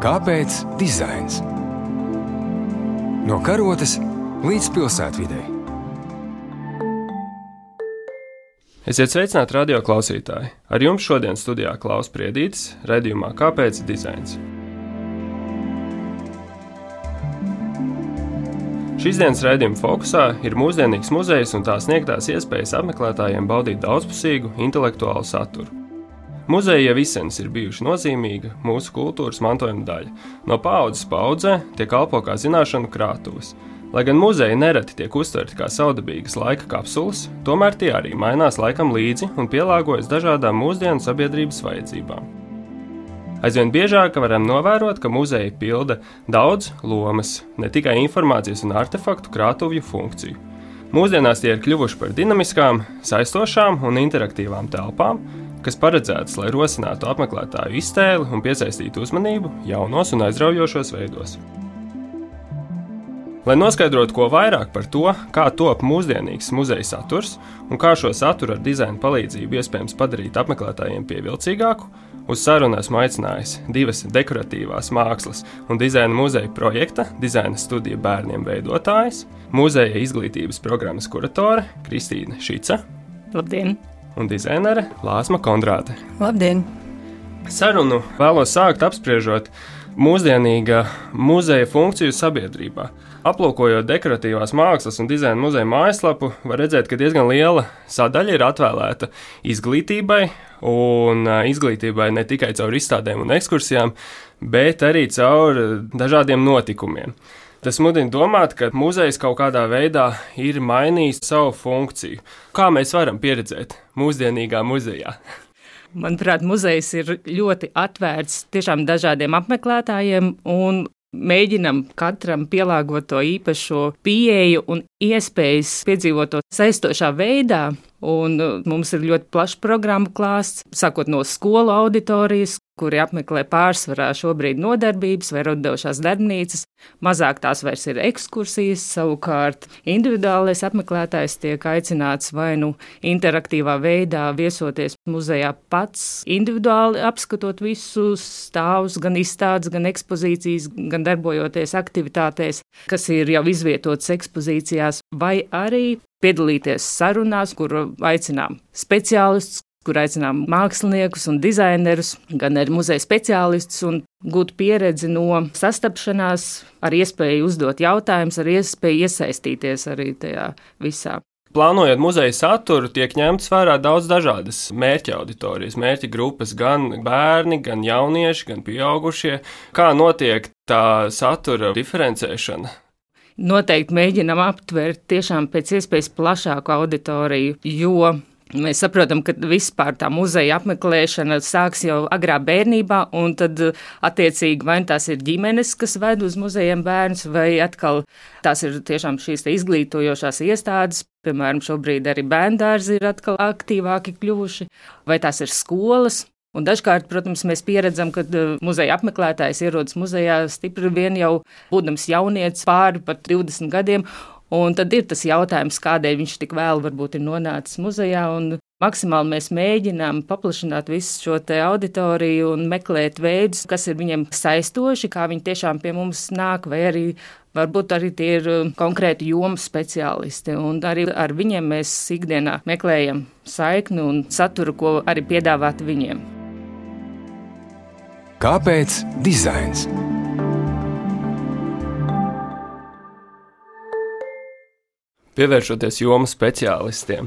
Kāpēc dizains? No karotes līdz pilsētvidē. Esiet sveicināti radio klausītāji! Ar jums šodien studijā Klaus Priedītis, redzējumā Kāpēc dizains? Šīs dienas raidījuma fokusā ir mūsdienīgs muzejs un tā sniegtās iespējas apmeklētājiem baudīt daudzpusīgu intelektuālu saturu. Muzeja visens ir bijuši nozīmīga mūsu kultūras mantojuma daļa. No paudzes paudzē tie kalpo kā zināšanu krātuves. Lai gan muzeji nereti tiek uztverti kā saudabīgas laika kapsulas, tomēr tie arī mainās laikam līdzi un pielāgojas dažādām mūsdienu sabiedrības vajadzībām. Aizvien biežāk varam novērot, ka muzeji pilda daudz lomas, ne tikai informācijas un artefaktu krātuvju funkciju. Mūsdienās tie ir kļuvuši par dinamiskām, saistošām un interaktīvām telpām, kas paredzētas, lai rosinātu apmeklētāju iztēli un piesaistītu uzmanību jaunos un aizraujošos veidos. Lai noskaidrotu ko vairāk par to, kā top mūsdienīgs muzeja saturs un kā šo saturu ar dizaina palīdzību iespējams padarīt apmeklētājiem pievilcīgāku, Uz sarunu esmu aicinājis divas dekoratīvās mākslas un dizaina muzeja projekta, dizaina studija bērniem veidotājs, muzeja izglītības programmas kuratore Kristīna Šica. Labdien! Un dizainere Lāsma Kondrāte. Labdien! Sarunu vēlos sākt apspriežot mūsdienīga muzeja funkciju sabiedrībā. Aplūkojot dekoratīvās mākslas un dizaina muzeja mājaslapu, var redzēt, ka diezgan liela sadaļa ir atvēlēta izglītībai, un izglītībai ne tikai caur izstādēm un ekskursijām, bet arī caur dažādiem notikumiem. Tas mudina domāt, ka muzejs kaut kādā veidā ir mainījis savu funkciju. Kā mēs varam pieredzēt mūsdienīgā muzejā? Manuprāt, muzejs ir ļoti atvērts tiešām dažādiem apmeklētājiem, un mēģinam katram pielāgot to īpašo pieeju un iespējas piedzīvot to saistošā veidā. Un uh, mums ir ļoti plašs programmu klāsts, sākot no skolu auditorijas, kuri apmeklē pārsvarā šobrīd nodarbības vai radošās darbnīcas. Mazāk tās vairs ir ekskursijas, savukārt individuālais apmeklētājs tiek aicināts vai nu interaktīvā veidā viesoties muzejā pats, individuāli apskatot visus stāvus, gan izstādes, gan ekspozīcijas, gan darbojoties aktivitātēs, kas ir jau izvietotas ekspozīcijās, vai arī piedalīties sarunās, kur aicinām speciālistus, kur aicinām māksliniekus un dizainerus, gan arī muzeja speciālistus, un gūt pieredzi no sastapšanās, ar iespēju uzdot jautājumus, ar iespēju iesaistīties arī tajā visā. Plānojot muzeja saturu, tiek ņemts vērā daudz dažādas mērķa auditorijas, mērķa grupas, gan bērni, gan jaunieši, gan pieaugušie. Kā notiek tā satura diferencēšana? Noteikti mēģinam aptvert tiešām pēc iespējas plašāku auditoriju, jo Mēs saprotam, ka vispār tā muzeja apmeklēšana sāks jau agrā bērnībā, un tad, attiecīgi, vai tās ir ģimenes, kas ved uz muzejiem bērnus, vai atkal tās ir tiešām šīs izglītojošās iestādes. Piemēram, šobrīd arī bērndārzi ir atkal aktīvāki kļuvuši, vai tās ir skolas. Un dažkārt, protams, mēs pieredzam, ka uh, muzeja apmeklētājs ierodas muzejā stipri vien jau būdams jaunietis pāri pat 20 gadiem. Un tad ir tas jautājums, kādēļ viņš tik vēlu varbūt ir nonācis muzejā. Maksimāli mēs mēģinām paplašināt visu šo auditoriju un meklēt veidus, kas ir viņiem saistoši, kā viņi tiešām pie mums nāk, vai arī varbūt arī tie ir uh, konkrēti jomu speciālisti. Un arī ar viņiem mēs ikdienā meklējam saikni un saturu, ko arī piedāvāt viņiem. Kāpēc dizains? Pievēršoties jomu speciālistiem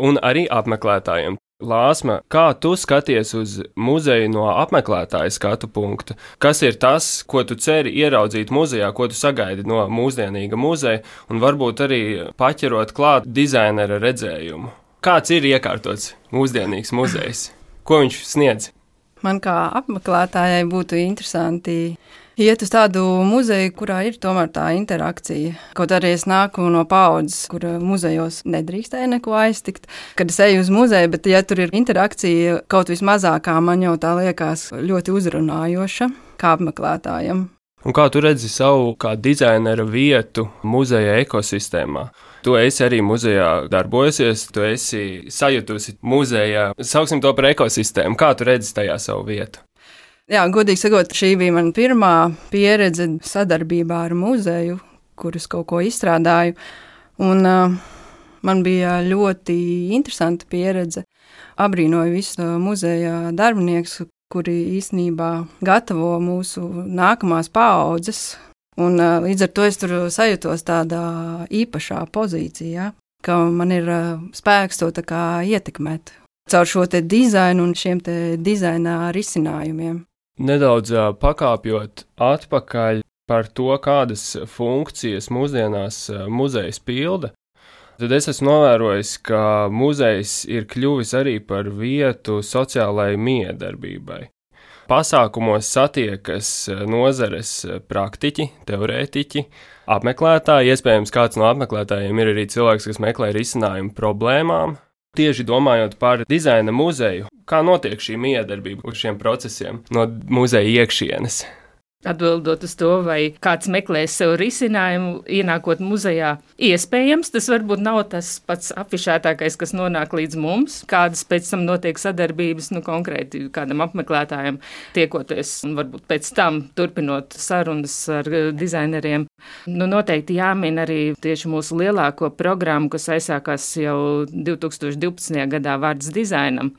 un arī apmeklētājiem, Lāsma, kā tu skaties uz muzeju no apmeklētāja skatu punkta? Kas ir tas, ko tu ceri ieraudzīt muzejā, ko tu sagaidi no mūsdienīga muzeja, un varbūt arī paķerot klāt dizainera redzējumu? Kāds ir iekārtots mūsdienīgs muzejs? Ko viņš sniedz? Man kā apmeklētājai būtu interesanti iet uz tādu muzeju, kurā ir tomēr tā interakcija. Kaut arī es nāku no paudzes, kur muzejos nedrīkstēja neko aiztikt. Kad es eju uz muzeju, bet ja tur ir interakcija kaut vismazākā, man jau tā liekas ļoti uzrunājoša kā apmeklētājam. Un kā tu redzi savu kā dizainera vietu muzeja ekosistēmā? Tu esi arī muzejā darbojusies, tu esi sajutusi muzejā, sauksim to par ekosistēmu. Kā tu redzi tajā savu vietu? Jā, godīgi sakot, šī bija mana pirmā pieredze sadarbībā ar muzeju, kurus kaut ko izstrādāju. Un, uh, man bija ļoti interesanta pieredze. Abrīnoju visus muzeja darbiniekus, kuri īstenībā gatavo mūsu nākamās paaudzes. Un, līdz ar to es tur sajūtos tādā īpašā pozīcijā, ka man ir spēks to ietekmēt caur šo dizainu un šiem dizaina risinājumiem. Nedaudz pakāpjot atpakaļ par to, kādas funkcijas mūsdienās muzejs pilda, tad es esmu novērojis, ka muzejs ir kļuvis arī par vietu sociālajai miedarbībai. Pasākumos satiekas nozares praktiķi, teorētiķi, apmeklētāji. Iespējams, kāds no apmeklētājiem ir arī cilvēks, kas meklē risinājumu problēmām. Tieši domājot par dizaina muzeju, kā notiek šī miedarbība uz šiem procesiem no muzeja iekšienes. Atbildot uz to, vai kāds meklēs sev risinājumu, ienākot muzejā, iespējams, tas varbūt nav tas pats afišētākais, kas nonāk līdz mums. Kādas pēc tam notiek sadarbības, nu, konkrēti kādam apmeklētājam, tiekoties un varbūt pēc tam turpinot sarunas ar eh, dizaineriem. Nu, noteikti jāmin arī tieši mūsu lielāko programmu, kas aizsākās jau 2012. gadā vārds dizainam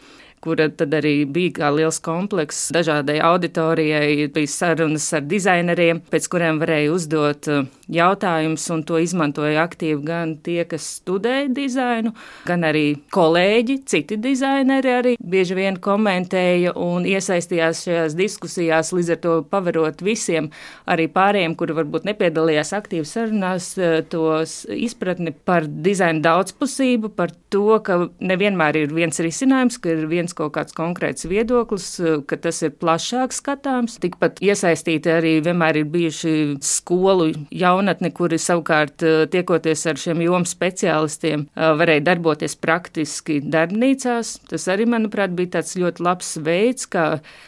kura tad arī bija kā liels komplekss dažādai auditorijai, bija sarunas ar dizaineriem, pēc kuriem varēja uzdot uh, jautājumus, un to izmantoja aktīvi gan tie, kas studēja dizainu, gan arī kolēģi, citi dizaineri arī bieži vien komentēja un iesaistījās šajās diskusijās, līdz ar to pavarot visiem, arī pārējiem, kuri varbūt nepiedalījās aktīvi sarunās, uh, tos izpratni par dizaina daudzpusību, par to, ka nevienmēr ir viens risinājums, ka ir viens kaut kāds konkrēts viedoklis, eh, ka tas ir plašāk skatāms. Tikpat iesaistīti arī vienmēr ir bijuši skolu jaunatni, kuri savukārt eh, tiekoties ar šiem jomu speciālistiem eh, varēja darboties praktiski darbnīcās. Tas arī, manuprāt, bija tāds ļoti labs veids, kā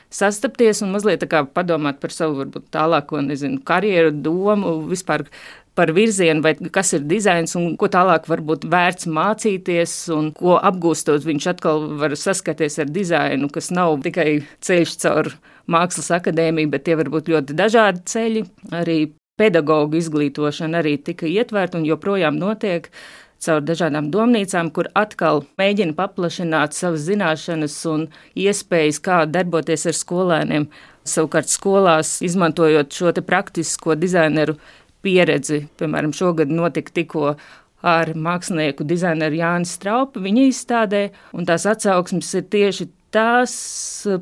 sastapties un mazliet padomāt par savu varbūt tālāko, nezinu, karjeru, domu, vispār par virzienu, vai kas ir dizains un ko tālāk varbūt vērts mācīties, un ko apgūstot, viņš atkal var saskarties ar dizainu, kas nav tikai ceļš caur mākslas akadēmiju, bet tie var būt ļoti dažādi ceļi. Arī pedagoģu izglītošana arī tika ietverta un joprojām notiek caur dažādām domnīcām, kur atkal mēģina paplašināt savas zināšanas un iespējas, kā darboties ar skolēniem. Savukārt skolās, izmantojot šo praktisko dizaineru pieredzi. Piemēram, šogad notika tikko ar mākslinieku dizaineru Jānis Straupu viņa izstādē, un tās atsauksmes ir tieši tās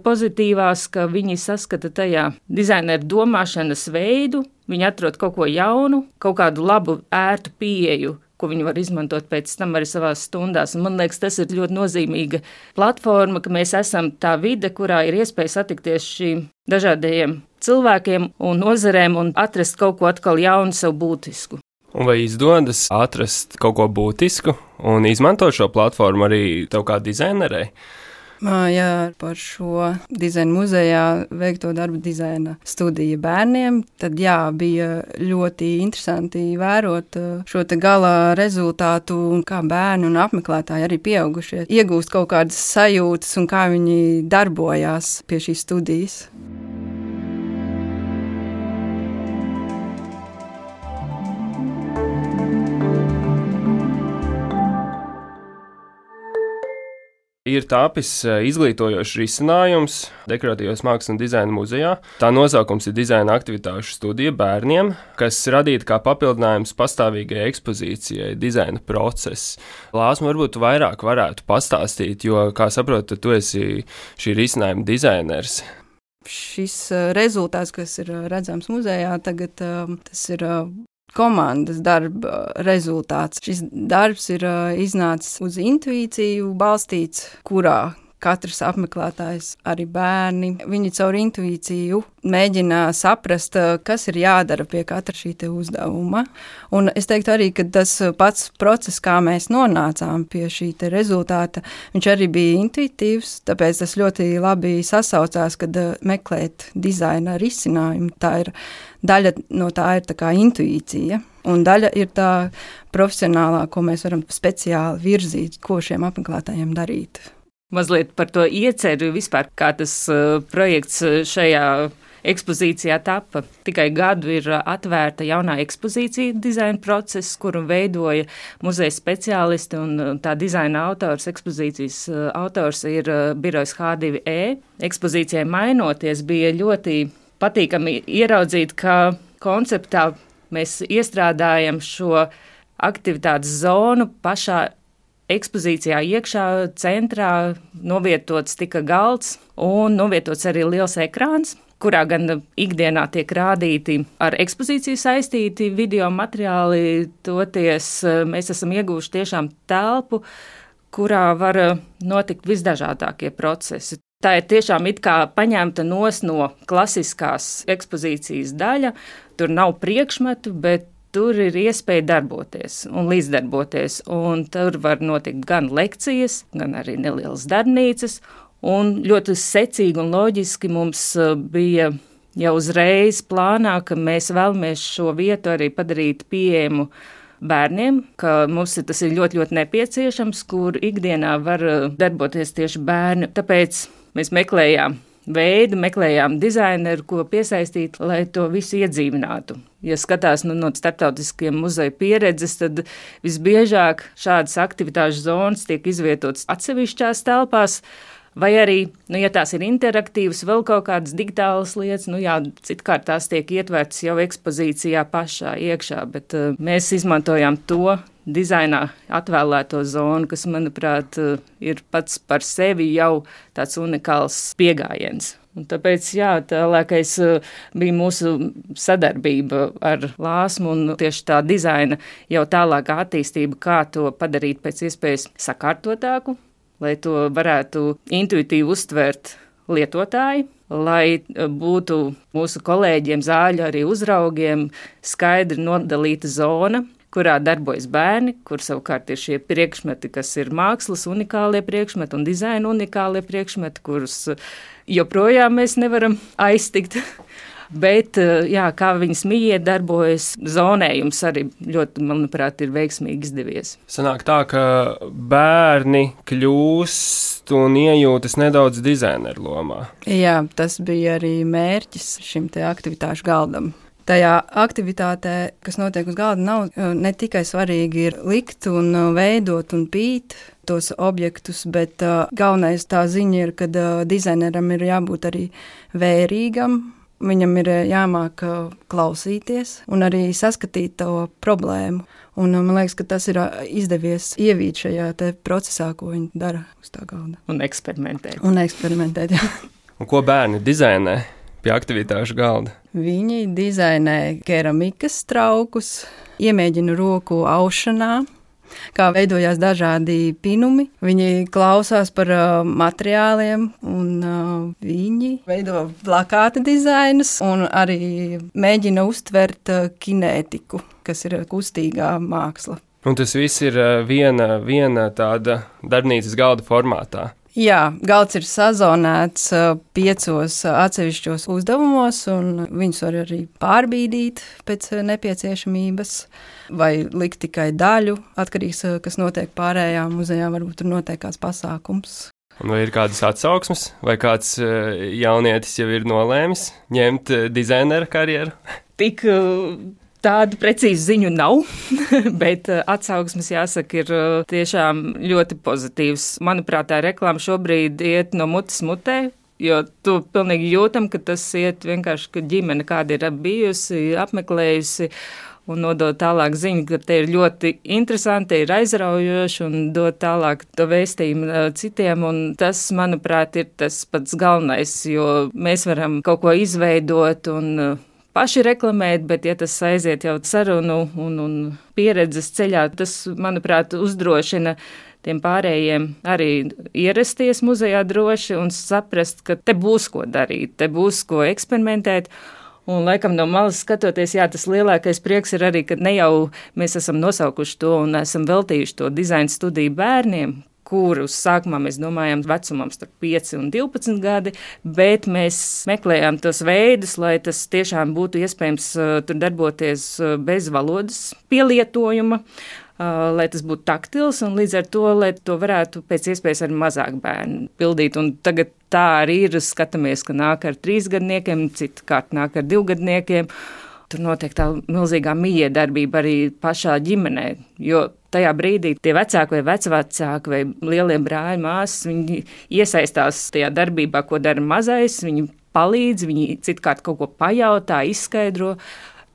pozitīvās, ka viņi saskata tajā dizaineru domāšanas veidu, viņi atrod kaut ko jaunu, kaut kādu labu, ērtu pieeju ko viņi var izmantot pēc tam arī savās stundās. Un man liekas, tas ir ļoti nozīmīga platforma, ka mēs esam tā vide, kurā ir iespēja satikties šīm dažādajiem cilvēkiem un nozarēm un atrast kaut ko atkal jaunu, sev būtisku. Un vai izdodas atrast kaut ko būtisku un izmantot šo platformu arī tev kā dizainerei? Jā, par šo dizaina muzejā veikto darbu dizaina studiju bērniem. Tad jā, bija ļoti interesanti vērot šo gala rezultātu un kā bērni un apmeklētāji arī pieaugušie iegūst kaut kādas sajūtas un kā viņi darbojās pie šīs studijas. Ir tapis eh, izglītojošs risinājums Dekoratīvās mākslas un dizaina muzejā. Tā nosaukums ir dizaina aktivitāšu studija bērniem, kas radīta kā papildinājums pastāvīgajai ekspozīcijai, dizaina process. Lāsma varbūt vairāk varētu pastāstīt, jo, kā saprotu, tu esi šī risinājuma dizainers šis eh, rezultāts, kas ir eh, redzams muzejā, tagad tas ir komandas darba rezultāts. Šis darbs ir iznācis uz intuīciju balstīts, kurā katrs apmeklētājs, arī bērni, viņi caur intuīciju mēģina saprast, kas ir jādara pie katra šī uzdevuma. Un es teiktu arī, ka tas pats process, kā mēs nonācām pie šī rezultāta, viņš arī bija intuitīvs, tāpēc tas ļoti labi sasaucās, kad meklēt dizaina risinājumu. Tā ir daļa no tā ir tā intuīcija. Un daļa ir tā profesionālā, ko mēs varam speciāli virzīt, ko šiem apmeklētājiem darīt. Mazliet par to ieceru vispār, kā tas uh, projekts šajā ekspozīcijā tapa. Tikai gadu ir atvērta jaunā ekspozīcija dizaina process, kuru veidoja muzeja speciālisti, un tā dizaina autors, ekspozīcijas autors ir birojs H2E. Ekspozīcijai mainoties bija ļoti patīkami ieraudzīt, ka konceptā mēs iestrādājam šo aktivitātes zonu pašā ekspozīcijā iekšā centrā novietots tika galds un novietots arī liels ekrāns kurā gan ikdienā tiek rādīti ar ekspozīciju saistīti video materiāli, toties eh, mēs esam ieguvuši tiešām telpu, kurā var eh, notikt visdažādākie procesi. Tā ir tiešām it kā paņemta no klasiskās ekspozīcijas daļa. Tur nav priekšmetu, bet tur ir iespēja darboties un līdzdarboties. Un tur var notikt gan lekcijas, gan arī nelielas darbnīcas. Un ļoti secīgi un loģiski mums uh, bija jau uzreiz plānā, ka mēs vēlamies šo vietu arī padarīt pieejamu bērniem, ka mums tas ir ļoti, ļoti nepieciešams, kur ikdienā var uh, darboties tieši bērni. Tāpēc mēs meklējām veidu, meklējām dizaineru, ko piesaistīt, lai to visu iedzīvinātu. Ja skatās nu, no starptautiskiem muzeja pieredzes, tad visbiežāk šādas aktivitāšu zonas tiek izvietotas atsevišķās telpās Vai arī, nu, ja tās ir interaktīvas, vēl kaut kādas digitālas lietas, nu, jā, citkārt tās tiek ietvertas jau ekspozīcijā pašā iekšā, bet uh, mēs izmantojām to dizainā atvēlēto zonu, kas, manuprāt, uh, ir pats par sevi jau tāds unikāls pieejams. Un tāpēc, jā, tālākais uh, bija mūsu sadarbība ar Lāsmu un tieši tā dizaina jau tālākā attīstība, kā to padarīt pēc iespējas sakārtotāku, lai to varētu intuitīvi uztvert lietotāji, lai e, būtu mūsu kolēģiem, zāļu arī uzraugiem skaidri nodalīta zona, kurā darbojas bērni, kur savukārt ir šie priekšmeti, kas ir mākslas unikālie priekšmeti un dizaina unikālie priekšmeti, kurus joprojām mēs nevaram aiztikt. Bet eh, jā, kā viņas mīja darbojas, zonējums arī ļoti, manuprāt, ir veiksmīgi izdevies. Sanāk tā, ka bērni kļūst un iejūtas nedaudz dizaineru lomā. Jā, tas bija arī mērķis šim te aktivitāšu galdam tajā aktivitātē, kas notiek uz galda, nav eh, ne tikai svarīgi likt un eh, veidot un pīt tos objektus, bet uh, galvenais tā ziņa ir, ka uh, dizaineram ir jābūt arī vērīgam, Viņam ir jāmāk klausīties un arī saskatīt to problēmu. Un, man liekas, ka tas ir izdevies ievīt šajā procesā, ko viņi dara uz tā galda. Un eksperimentēt. Un eksperimentēt jā. un ko bērni dizainē pie aktivitāšu galda? Viņi dizainē keramikas traukus, iemēģina roku aušanā, kā veidojās dažādi pinumi. Viņi klausās par uh, materiāliem, un uh, viņi veido plakāta dizainus un arī mēģina uztvert uh, kinētiku, kas ir kustīgā māksla. Un tas viss ir uh, viena, viena tāda darbnīcas galda formātā. Jā, galds ir sazonēts piecos atsevišķos uzdevumos, un viņus var arī pārbīdīt pēc nepieciešamības, vai likt tikai daļu, atkarīgs no tā, kas notiek pārējā muzejā. Varbūt tur notiek kāds pasākums. Un vai ir kādas atsauksmes, vai kāds jaunietis jau ir nolēmis ņemt dizaineru karjeru? Tik Tādu precīzu ziņu nav, bet eh, atsauksmes, jāsaka, ir eh, tiešām ļoti pozitīvs. Manuprāt, tā reklāma šobrīd iet no mutes mutē. Jo tu pilnīgi jūtam, ka tas iet vienkārši, ka ģimene kāda ir bijusi, apmeklējusi un nodot tālāk ziņu, ka te ir ļoti interesanti, ir aizraujoši un dot tālāk to vēstījumu eh, citiem. Tas, manuprāt, ir tas pats galvenais, jo mēs varam kaut ko izveidot un paši reklamēt, bet, ja tas aiziet jau sarunu un, un pieredzes ceļā, tas, manuprāt, uzdrošina tiem pārējiem arī ierasties muzejā droši un saprast, ka te būs ko darīt, te būs ko eksperimentēt. Un, laikam, no malas skatoties, jā, tas lielākais prieks ir arī, ka ne jau mēs esam nosaukuši to un esam veltījuši to dizaina studiju bērniem, kurus sākumā mēs domājām vecumam starp 5 un 12 gadi, bet mēs meklējām tos veidus, lai tas tiešām būtu iespējams uh, tur darboties uh, bez valodas pielietojuma, lai tas būtu taktils, un līdz ar to, lai to varētu pēc iespējas ar mazāk bērnu pildīt. Un tagad tā arī ir. Skatāmies, ka nāk ar trīsgadniekiem, citkārt nāk ar divgadniekiem. Tur notiek tā milzīgā miedarbība arī pašā ģimenē. Jo tajā brīdī tie vecāki vai vecvecāki vai lielie brāļi, māsas, viņi iesaistās tajā darbībā, ko dara mazais. Viņi palīdz, viņi citkārt kaut ko pajautā, izskaidro.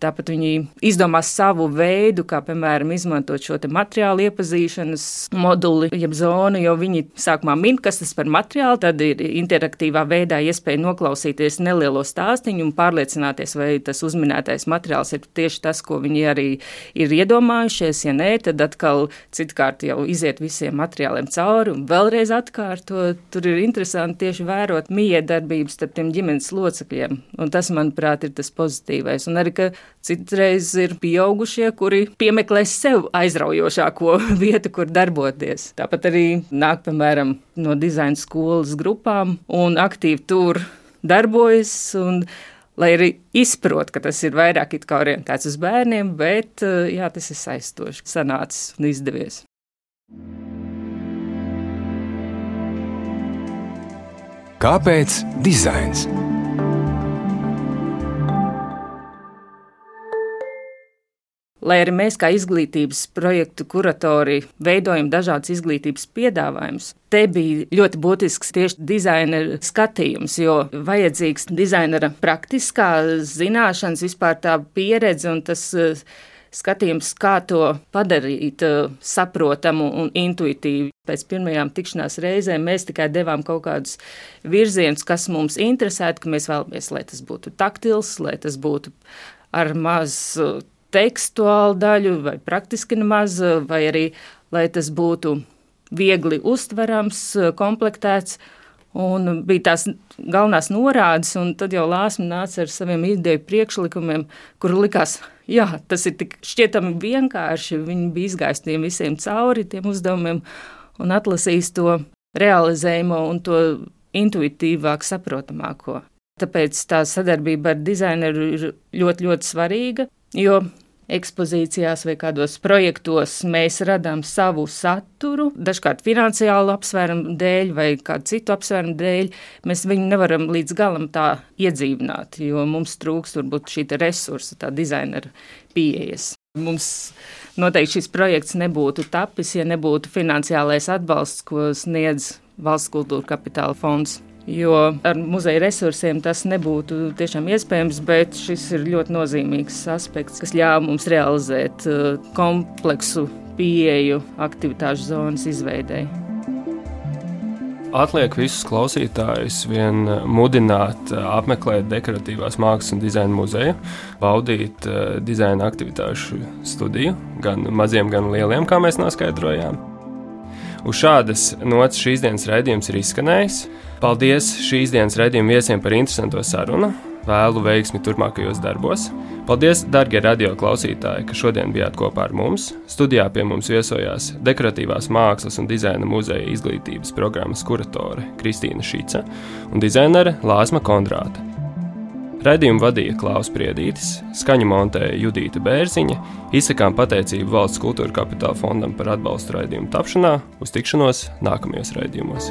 Tāpat viņi izdomās savu veidu, kā piemēram izmantot šo materiālu iepazīšanas moduli, jeb zonu, jo viņi sākumā min, kas tas par materiālu, tad ir interaktīvā veidā iespēja noklausīties nelielo stāstīņu un pārliecināties, vai tas uzminētais materiāls ir tieši tas, ko viņi arī ir iedomājušies. Ja nē, tad atkal citkārt jau iziet visiem materiāliem cauri un vēlreiz atkārtot. Tur ir interesanti tieši vērot miedarbības starp tiem ģimenes locekļiem, un tas, manuprāt, ir tas pozitīvais. Un arī, ka Citreiz ir pieaugušie, kuri piemeklēs sev aizraujošāko vietu, kur darboties. Tāpat arī nāk, piemēram, no dizaina skolas grupām un aktīvi tur darbojas. Un, lai arī izprot, ka tas ir vairāk orientēts uz bērniem, bet jā, tas ir aizstoši, sanācis un izdevies. Kāpēc dizains? Lai arī mēs, kā izglītības projektu kuratori, veidojam dažādas izglītības piedāvājumus, te bija ļoti būtisks tieši dizainera skatījums, jo vajadzīgs dizainera praktiskā zināšanas, vispār tā pieredze un tas uh, skatījums, kā to padarīt uh, saprotamu un intuitīvu. Pēc pirmajām tikšanās reizēm mēs tikai devām kaut kādus virzienus, kas mums interesētu, ka mēs vēlamies, lai tas būtu taktils, lai tas būtu ar mazu uh, tekstuālu daļu, vai praktiski nemaz, vai arī lai tas būtu viegli uztverams, komplektēts. Un bija tās galvenās norādes, un tad jau Lāsma nāca ar saviem ideju priekšlikumiem, kur likās, jā, tas ir tik šķietami vienkārši. Viņi bija izgājuši tiem visiem cauri, tiem uzdevumiem, un atlasījis to realizējumu un to intuitīvāk saprotamāko. Tāpēc tā sadarbība ar dizaineru ir ļoti, ļoti svarīga. Jo ekspozīcijās vai kādos projektos mēs radām savu saturu, dažkārt finansiālu apsvērumu dēļ vai kādu citu apsvērumu dēļ, mēs viņu nevaram līdz galam tā iedzīvināt, jo mums trūkst varbūt šī resursa, tā dizainera pieejas. Mums noteikti šis projekts nebūtu tapis, ja nebūtu finansiālais atbalsts, ko sniedz Valsts kultūra kapitāla fonds jo ar muzeja resursiem tas nebūtu tiešām iespējams, bet šis ir ļoti nozīmīgs aspekts, kas ļāva mums realizēt uh, kompleksu pieeju aktivitāšu zonas izveidēji. Atliek visus klausītājus vien mudināt uh, apmeklēt dekoratīvās mākslas un dizaina muzeju, baudīt uh, dizaina aktivitāšu studiju, gan maziem, gan lieliem, kā mēs noskaidrojām. Uz šādas nots šīs dienas raidījums ir izskanējis. Paldies šīs dienas raidījuma viesiem par interesanto sarunu. Vēlu veiksmi turpmākajos darbos. Paldies, darbie radio klausītāji, ka šodien bijāt kopā ar mums. Studijā pie mums viesojās Dekoratīvās mākslas un dizaina muzeja izglītības programmas kuratore Kristīna Šīca un dizainere Lāsma Kondrāta. Radījumu vadīja Klaus Priedītis, skaņu montēja Judīta Bērziņa, izsakām pateicību Valsts kultūra kapitāla fondam par atbalstu raidījumu tapšanā, uz tikšanos nākamajos raidījumos.